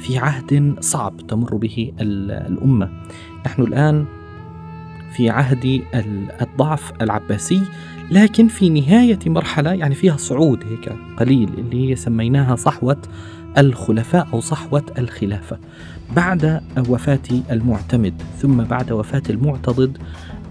في عهد صعب تمر به ال- الأمة. نحن الآن في عهد ال- الضعف العباسي لكن في نهاية مرحلة يعني فيها صعود هيك قليل اللي هي سميناها صحوة الخلفاء أو صحوة الخلافة. بعد وفاة المعتمد ثم بعد وفاة المعتضد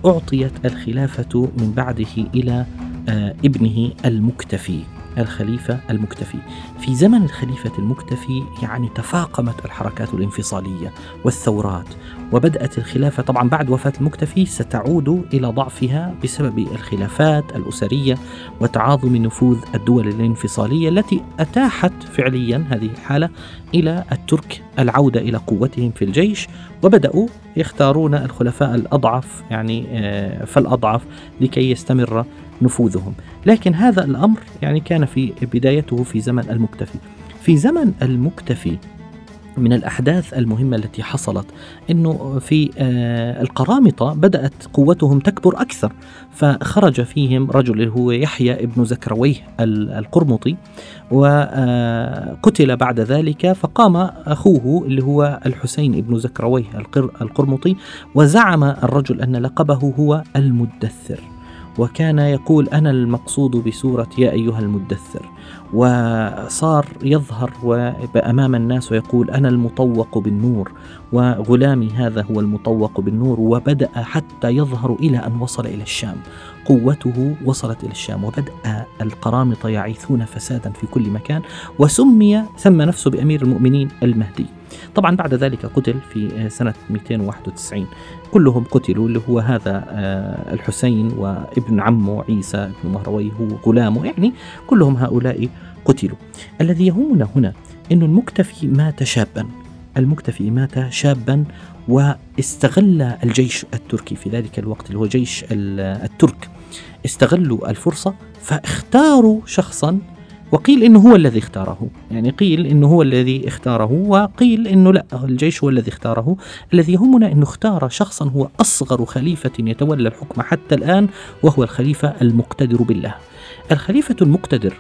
أعطيت الخلافة من بعده إلى آه، ابنه المكتفي الخليفة المكتفي. في زمن الخليفة المكتفي يعني تفاقمت الحركات الانفصالية والثورات وبدأت الخلافة طبعا بعد وفاة المكتفي ستعود إلى ضعفها بسبب الخلافات الأسرية وتعاظم نفوذ الدول الانفصالية التي أتاحت فعليا هذه الحالة إلى الترك العودة إلى قوتهم في الجيش وبدأوا يختارون الخلفاء الأضعف يعني آه، فالأضعف لكي يستمر نفوذهم. لكن هذا الأمر يعني كان في بدايته في زمن المكتفي. في زمن المكتفي من الأحداث المهمة التي حصلت أنه في آه، القرامطة بدأت قوتهم تكبر أكثر فخرج فيهم رجل هو يحيى ابن زكرويه ال- القرمطي وقتل بعد ذلك فقام أخوه اللي هو الحسين ابن زكرويه القر- القرمطي وزعم الرجل أن لقبه هو المدثر. وكان يقول أنا المقصود بسورة يا أيها المدثر. وصار يظهر أمام الناس ويقول أنا المطوق بالنور وغلامي هذا هو المطوق بالنور وبدأ حتى يظهر إلى أن وصل إلى الشام. قوته وصلت إلى الشام وبدأ القرامطة يعيثون فسادا في كل مكان. وسمي سمى نفسه بأمير المؤمنين المهدي. طبعا بعد ذلك قتل في سنة 291 كلهم قتلوا اللي هو هذا آه، الحسين وابن عمه عيسى بن مهرويه وغلامه يعني كلهم هؤلاء قتلوا. الذي يهمنا هنا أن المكتفي مات شابا. المكتفي مات شابا واستغل الجيش التركي في ذلك الوقت اللي هو جيش ال- الترك. استغلوا الفرصة فاختاروا شخصا وقيل إنه هو الذي اختاره، يعني قيل إنه هو الذي اختاره وقيل إنه لا الجيش هو الذي اختاره، الذي يهمنا إنه اختار شخصا هو أصغر خليفة يتولى الحكم حتى الآن وهو الخليفة المقتدر بالله. الخليفة المقتدر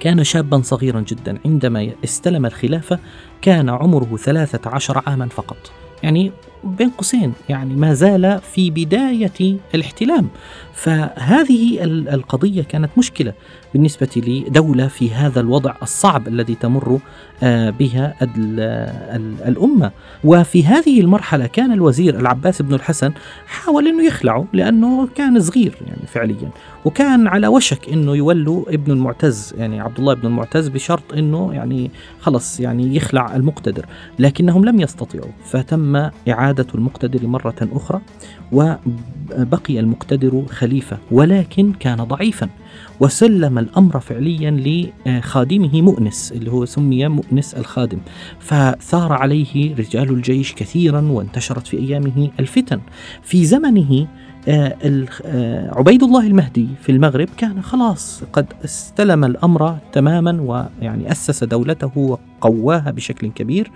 كان شابا صغيرا جدا. عندما استلم الخلافة كان عمره 13 عاما فقط. يعني بين قوسين يعني ما زال في بداية الاحتلام. فهذه ال- القضية كانت مشكلة بالنسبة لدولة في هذا الوضع الصعب الذي تمر آه، بها ال- ال- الأمة. وفي هذه المرحلة كان الوزير العباس بن الحسن حاول أنه يخلعه لأنه كان صغير يعني فعليا. وكان على وشك أنه يولوا ابن المعتز يعني عبد الله بن المعتز بشرط أنه يعني خلص يعني يخلع المقتدر. لكنهم لم يستطيعوا. فتم إعادة المقتدر مرة أخرى وبقي المقتدر خليفة ولكن كان ضعيفا وسلم الأمر فعليا لخادمه مؤنس اللي هو سمي مؤنس الخادم. فثار عليه رجال الجيش كثيرا وانتشرت في أيامه الفتن. في زمنه عبيد الله المهدي في المغرب كان خلاص قد استلم الأمر تماما ويعني أسس دولته وقواها بشكل كبير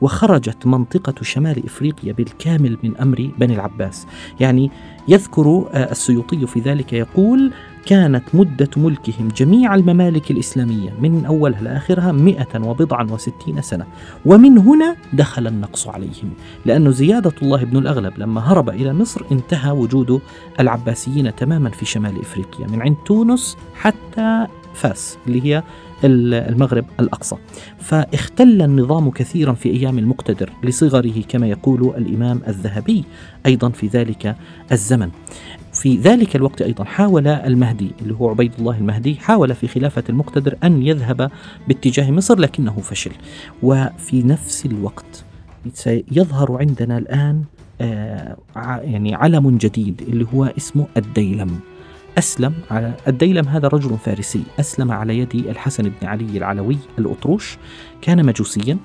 وخرجت منطقة شمال إفريقيا بالكامل من أمر بني العباس. يعني يذكر آه، السيوطي في ذلك يقول كانت مدة ملكهم جميع الممالك الإسلامية من أولها لآخرها مئة وبضعا وستين سنة. ومن هنا دخل النقص عليهم لأن زيادة الله بن الأغلب لما هرب إلى مصر انتهى وجود العباسيين تماما في شمال إفريقيا من عند تونس حتى فاس اللي هي المغرب الأقصى. فاختل النظام كثيرا في أيام المقتدر لصغره كما يقول الإمام الذهبي أيضا في ذلك الزمن. في ذلك الوقت أيضا حاول المهدي اللي هو عبيد الله المهدي حاول في خلافة المقتدر أن يذهب باتجاه مصر لكنه فشل. وفي نفس الوقت سيظهر عندنا الآن آه يعني علم جديد اللي هو اسمه الديلم. أسلم على الديلم هذا رجل فارسي. أسلم على يد الحسن بن علي العلوي الأطروش. كان مجوسيا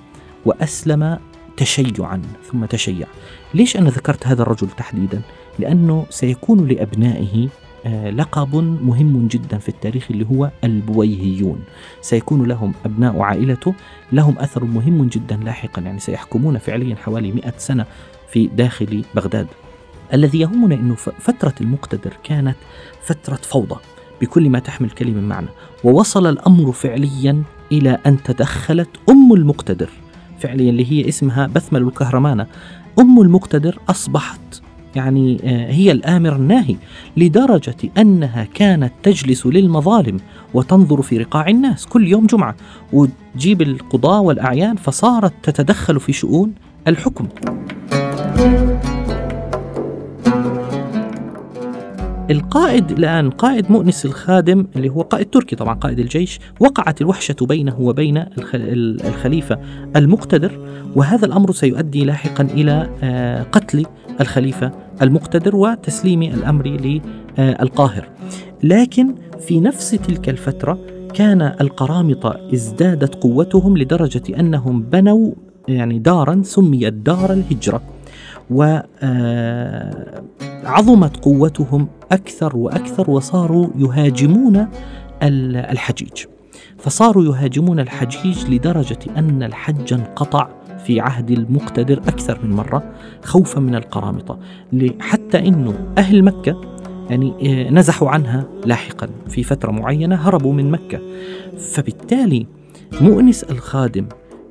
وأسلم تشيعا ثم تشيع. ليش أنا ذكرت هذا الرجل تحديدا؟ لأنه سيكون لأبنائه آه، لقب مهم جدا في التاريخ اللي هو البويهيون. سيكون لهم أبناء عائلته. لهم أثر مهم جدا لاحقا يعني سيحكمون فعليا حوالي مئة سنة في داخل بغداد. الذي يهمنا أنه فترة المقتدر كانت فترة فوضى بكل ما تحمل كلمة معنى ووصل الأمر فعليا إلى أن تدخلت أم المقتدر فعليا اللي هي اسمها بثمل الكهرمانة. أم المقتدر أصبحت يعني آه، هي الآمر الناهي لدرجة أنها كانت تجلس للمظالم وتنظر في رقاع الناس كل يوم جمعة وتجيب القضاة والأعيان فصارت تتدخل في شؤون الحكم. القائد الآن قائد مؤنس الخادم اللي هو قائد تركي طبعا قائد الجيش وقعت الوحشة بينه وبين الخليفة المقتدر وهذا الأمر سيؤدي لاحقا إلى آه، قتل الخليفة المقتدر وتسليم الأمر للقاهر لكن في نفس تلك الفترة كان القرامطة ازدادت قوتهم لدرجة أنهم بنوا يعني دارا سميت دار الهجرة. وعظمت قوتهم أكثر وأكثر وصاروا يهاجمون الحجيج. فصاروا يهاجمون الحجيج لدرجة أن الحج انقطع في عهد المقتدر أكثر من مرة خوفا من القرامطة حتى أنه أهل مكة يعني آه، نزحوا عنها لاحقا في فترة معينة هربوا من مكة. فبالتالي مؤنس الخادم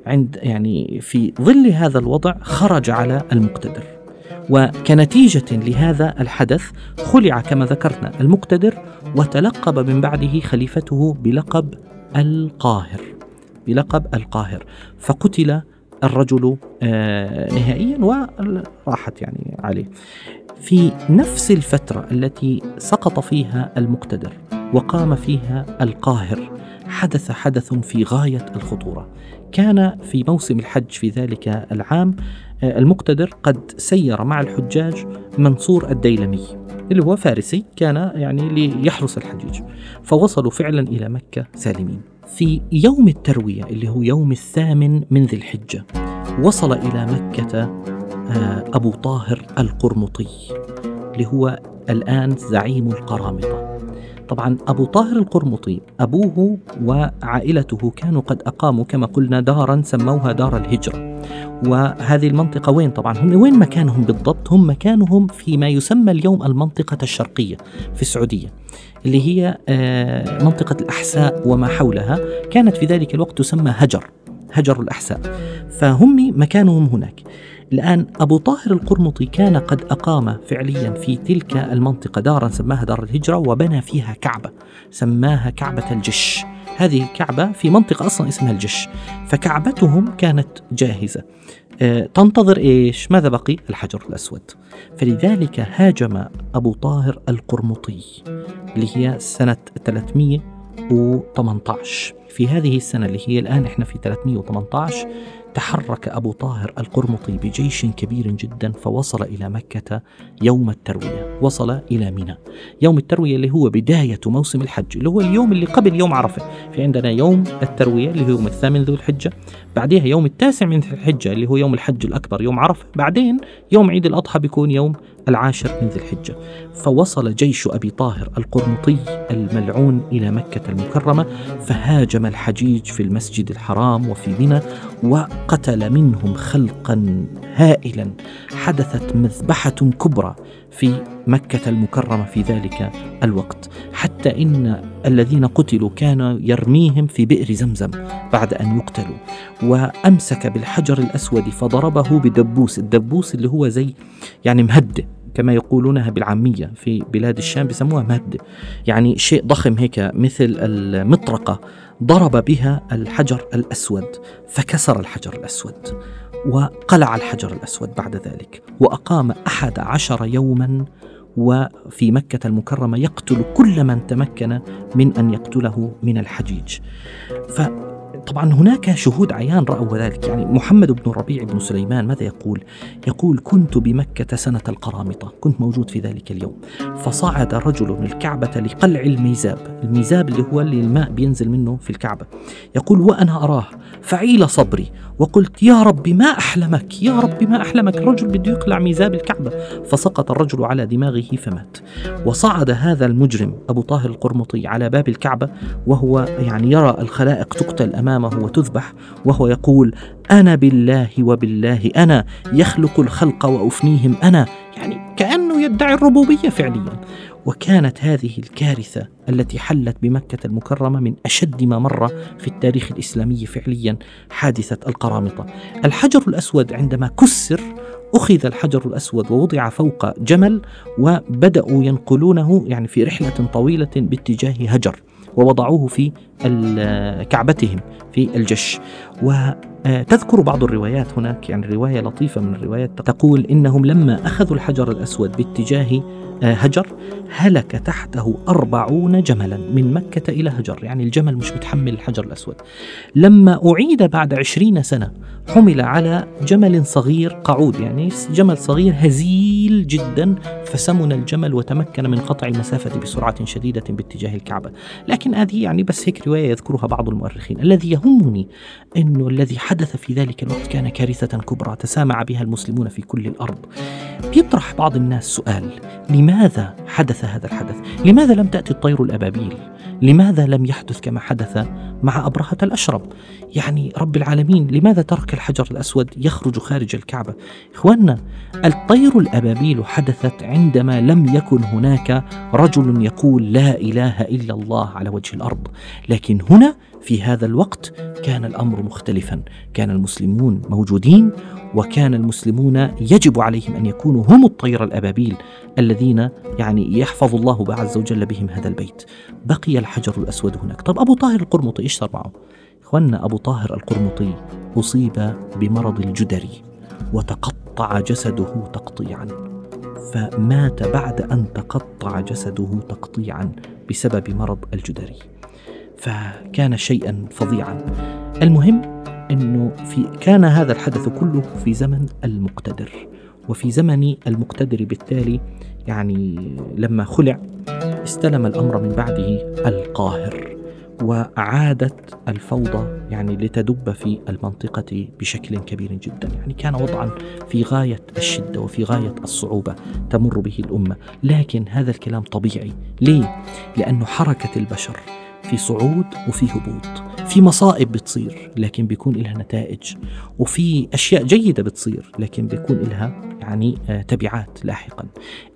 عند يعني في ظل هذا الوضع خرج على المقتدر. وكنتيجة لهذا الحدث خلع كما ذكرنا المقتدر وتلقب من بعده خليفته بلقب القاهر بلقب القاهر. فقتل الرجل آه، نهائيا وراحت يعني عليه. في نفس الفترة التي سقط فيها المقتدر وقام فيها القاهر حدث حدث في غاية الخطورة. كان في موسم الحج في ذلك العام آه، المقتدر قد سير مع الحجاج منصور الديلمي اللي هو فارسي كان يعني ليحرس الحجيج. فوصلوا فعلا إلى مكة سالمين. في يوم التروية اللي هو يوم الثامن من ذي الحجة وصل إلى مكة آه، أبو طاهر القرمطي اللي هو الآن زعيم القرامطة. طبعا أبو طاهر القرمطي أبوه وعائلته كانوا قد أقاموا كما قلنا دارا سموها دار الهجرة. وهذه المنطقة وين طبعا؟ هم وين مكانهم بالضبط؟ هم مكانهم فيما يسمى اليوم المنطقة الشرقية في السعودية اللي هي آه، منطقة الأحساء وما حولها. كانت في ذلك الوقت تسمى هجر. هجر الأحساء فهم مكانهم هناك الآن أبو طاهر القرمطي كان قد أقام فعليا في تلك المنطقة دارا سماها دار الهجرة وبنى فيها كعبة سماها كعبة الجش هذه الكعبة في منطقة أصلا اسمها الجش فكعبتهم كانت جاهزة آه، تنتظر إيش؟ ماذا بقي؟ الحجر الأسود. فلذلك هاجم أبو طاهر القرمطي اللي هي سنة 318 في هذه السنة اللي هي الآن إحنا في 318 تحرك أبو طاهر القرمطي بجيش كبير جدا فوصل إلى مكة يوم التروية. وصل إلى منى. يوم التروية اللي هو بداية موسم الحج اللي هو اليوم اللي قبل يوم عرفة. في عندنا يوم التروية اللي هو يوم الثامن ذو الحجة بعدها يوم التاسع من الحجة اللي هو يوم الحج الأكبر يوم عرفة. بعدين يوم عيد الأضحى بيكون يوم العاشر من ذي الحجة. فوصل جيش أبي طاهر القرمطي الملعون إلى مكة المكرمة فهاجم الحجيج في المسجد الحرام وفي منى وقتل منهم خلقا هائلا. حدثت مذبحة كبرى في مكة المكرمة في ذلك الوقت حتى إن الذين قتلوا كان يرميهم في بئر زمزم بعد أن يقتلوا. وأمسك بالحجر الأسود فضربه بدبوس الدبوس اللي هو زي يعني مهدة كما يقولونها بالعامية في بلاد الشام بسموها مهدة يعني شيء ضخم هيك مثل المطرقة ضرب بها الحجر الأسود فكسر الحجر الأسود وقلع الحجر الأسود بعد ذلك وأقام أحد عشر يوما وفي مكة المكرمة يقتل كل من تمكن من أن يقتله من الحجيج. ف طبعا هناك شهود عيان رأوا ذلك. يعني محمد بن ربيع بن سليمان ماذا يقول؟ يقول كنت بمكة سنة القرامطة كنت موجود في ذلك اليوم. فصعد رجل الكعبة لقلع الميزاب الميزاب اللي هو اللي الماء بينزل منه في الكعبة. يقول وأنا أراه فعيل صبري وقلت يا رب ما أحلمك يا رب ما أحلمك الرجل بده يقلع ميزاب الكعبة. فسقط الرجل على دماغه فمات. وصعد هذا المجرم أبو طاهر القرمطي على باب الكعبة وهو يعني يرى الخلائق تقتل أمامه وتذبح وهو يقول أنا بالله وبالله أنا يخلق الخلق وأفنيهم أنا. يعني كأنه يدعي الربوبية فعليا. وكانت هذه الكارثة التي حلت بمكة المكرمة من أشد ما مر في التاريخ الإسلامي فعليا حادثة القرامطة. الحجر الأسود عندما كسر أخذ الحجر الأسود ووضع فوق جمل وبدأوا ينقلونه يعني في رحلة طويلة باتجاه هجر. ووضعوه في كعبتهم في الجش. وتذكر بعض الروايات هناك يعني رواية لطيفة من الروايات تقول إنهم لما أخذوا الحجر الأسود باتجاه آه، هجر هلك تحته أربعون جملا من مكة إلى هجر. يعني الجمل مش متحمل الحجر الأسود. لما أعيد بعد عشرين سنة حمل على جمل صغير قعود. يعني جمل صغير هزيل جدا فسمن الجمل وتمكن من قطع المسافة بسرعة شديدة باتجاه الكعبة. لكن هذه يعني بس هيك رواية يذكرها بعض المؤرخين. الذي يهمني أنه الذي في ذلك الوقت كان كارثة كبرى تسامع بها المسلمون في كل الأرض بيطرح بعض الناس سؤال لماذا حدث هذا الحدث؟ لماذا لم تأتي الطير الأبابيل؟ لماذا لم يحدث كما حدث مع أبرهة الأشرب؟ يعني رب العالمين لماذا ترك الحجر الأسود يخرج خارج الكعبة؟ إخواننا الطير الأبابيل حدثت عندما لم يكن هناك رجل يقول لا إله إلا الله على وجه الأرض لكن هنا في هذا الوقت كان الأمر مختلفا، كان المسلمون موجودين وكان المسلمون يجب عليهم أن يكونوا هم الطير الأبابيل الذين يعني يحفظ الله عز وجل بهم هذا البيت. بقي الحجر الأسود هناك، طب أبو طاهر القرمطي إيش صار معه؟ إخواننا أبو طاهر القرمطي أصيب بمرض الجدري وتقطع جسده تقطيعا فمات بعد أن تقطع جسده تقطيعا بسبب مرض الجدري. فكان شيئا فظيعا المهم إنه في كان هذا الحدث كله في زمن المقتدر. وفي زمن المقتدر بالتالي يعني لما خلع استلم الأمر من بعده القاهر وعادت الفوضى يعني لتدب في المنطقة بشكل كبير جدا. يعني كان وضعا في غاية الشدة وفي غاية الصعوبة تمر به الأمة. لكن هذا الكلام طبيعي. ليه؟ لأنه حركة البشر في صعود وفي هبوط. في مصائب بتصير لكن بيكون لها نتائج. وفي أشياء جيدة بتصير لكن بيكون لها يعني آه، تبعات لاحقا.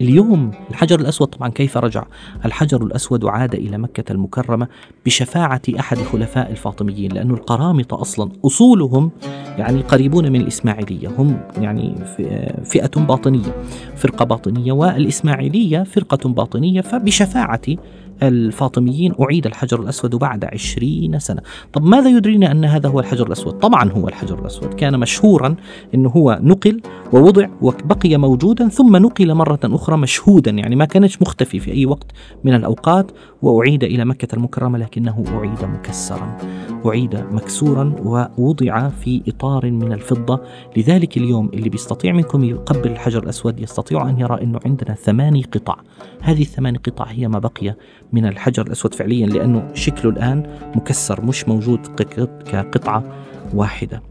اليوم الحجر الأسود طبعا كيف رجع؟ الحجر الأسود عاد إلى مكة المكرمة بشفاعة أحد خلفاء الفاطميين لأن القرامطة أصلا أصولهم يعني قريبون من الإسماعيلية. هم يعني آه، فئة باطنية فرقة باطنية والإسماعيلية فرقة باطنية فبشفاعة الفاطميين أعيد الحجر الأسود بعد عشرين سنة. طب ماذا يدرينا أن هذا هو الحجر الأسود؟ طبعا هو الحجر الأسود. كان مشهورا أنه هو نقل ووضع وبقي موجودا ثم نقل مرة أخرى مشهودا يعني ما كانش مختفي في أي وقت من الأوقات وأعيد إلى مكة المكرمة لكنه أعيد مكسرا. أعيد مكسورا ووضع في إطار من الفضة. لذلك اليوم اللي بيستطيع منكم يقبل الحجر الأسود يستطيع أن يرى أنه عندنا ثماني قطع. هذه الثماني قطع هي ما بقي من الحجر الأسود فعليا لأنه شكله الآن مكسر مش موجود كقطعة واحدة.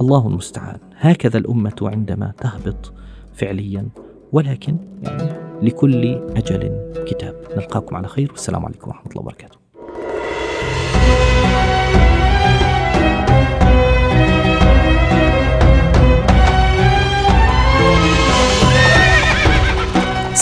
الله المستعان. هكذا الأمة عندما تهبط فعليا. ولكن يعني لكل أجل كتاب. نلقاكم على خير والسلام عليكم ورحمة الله وبركاته.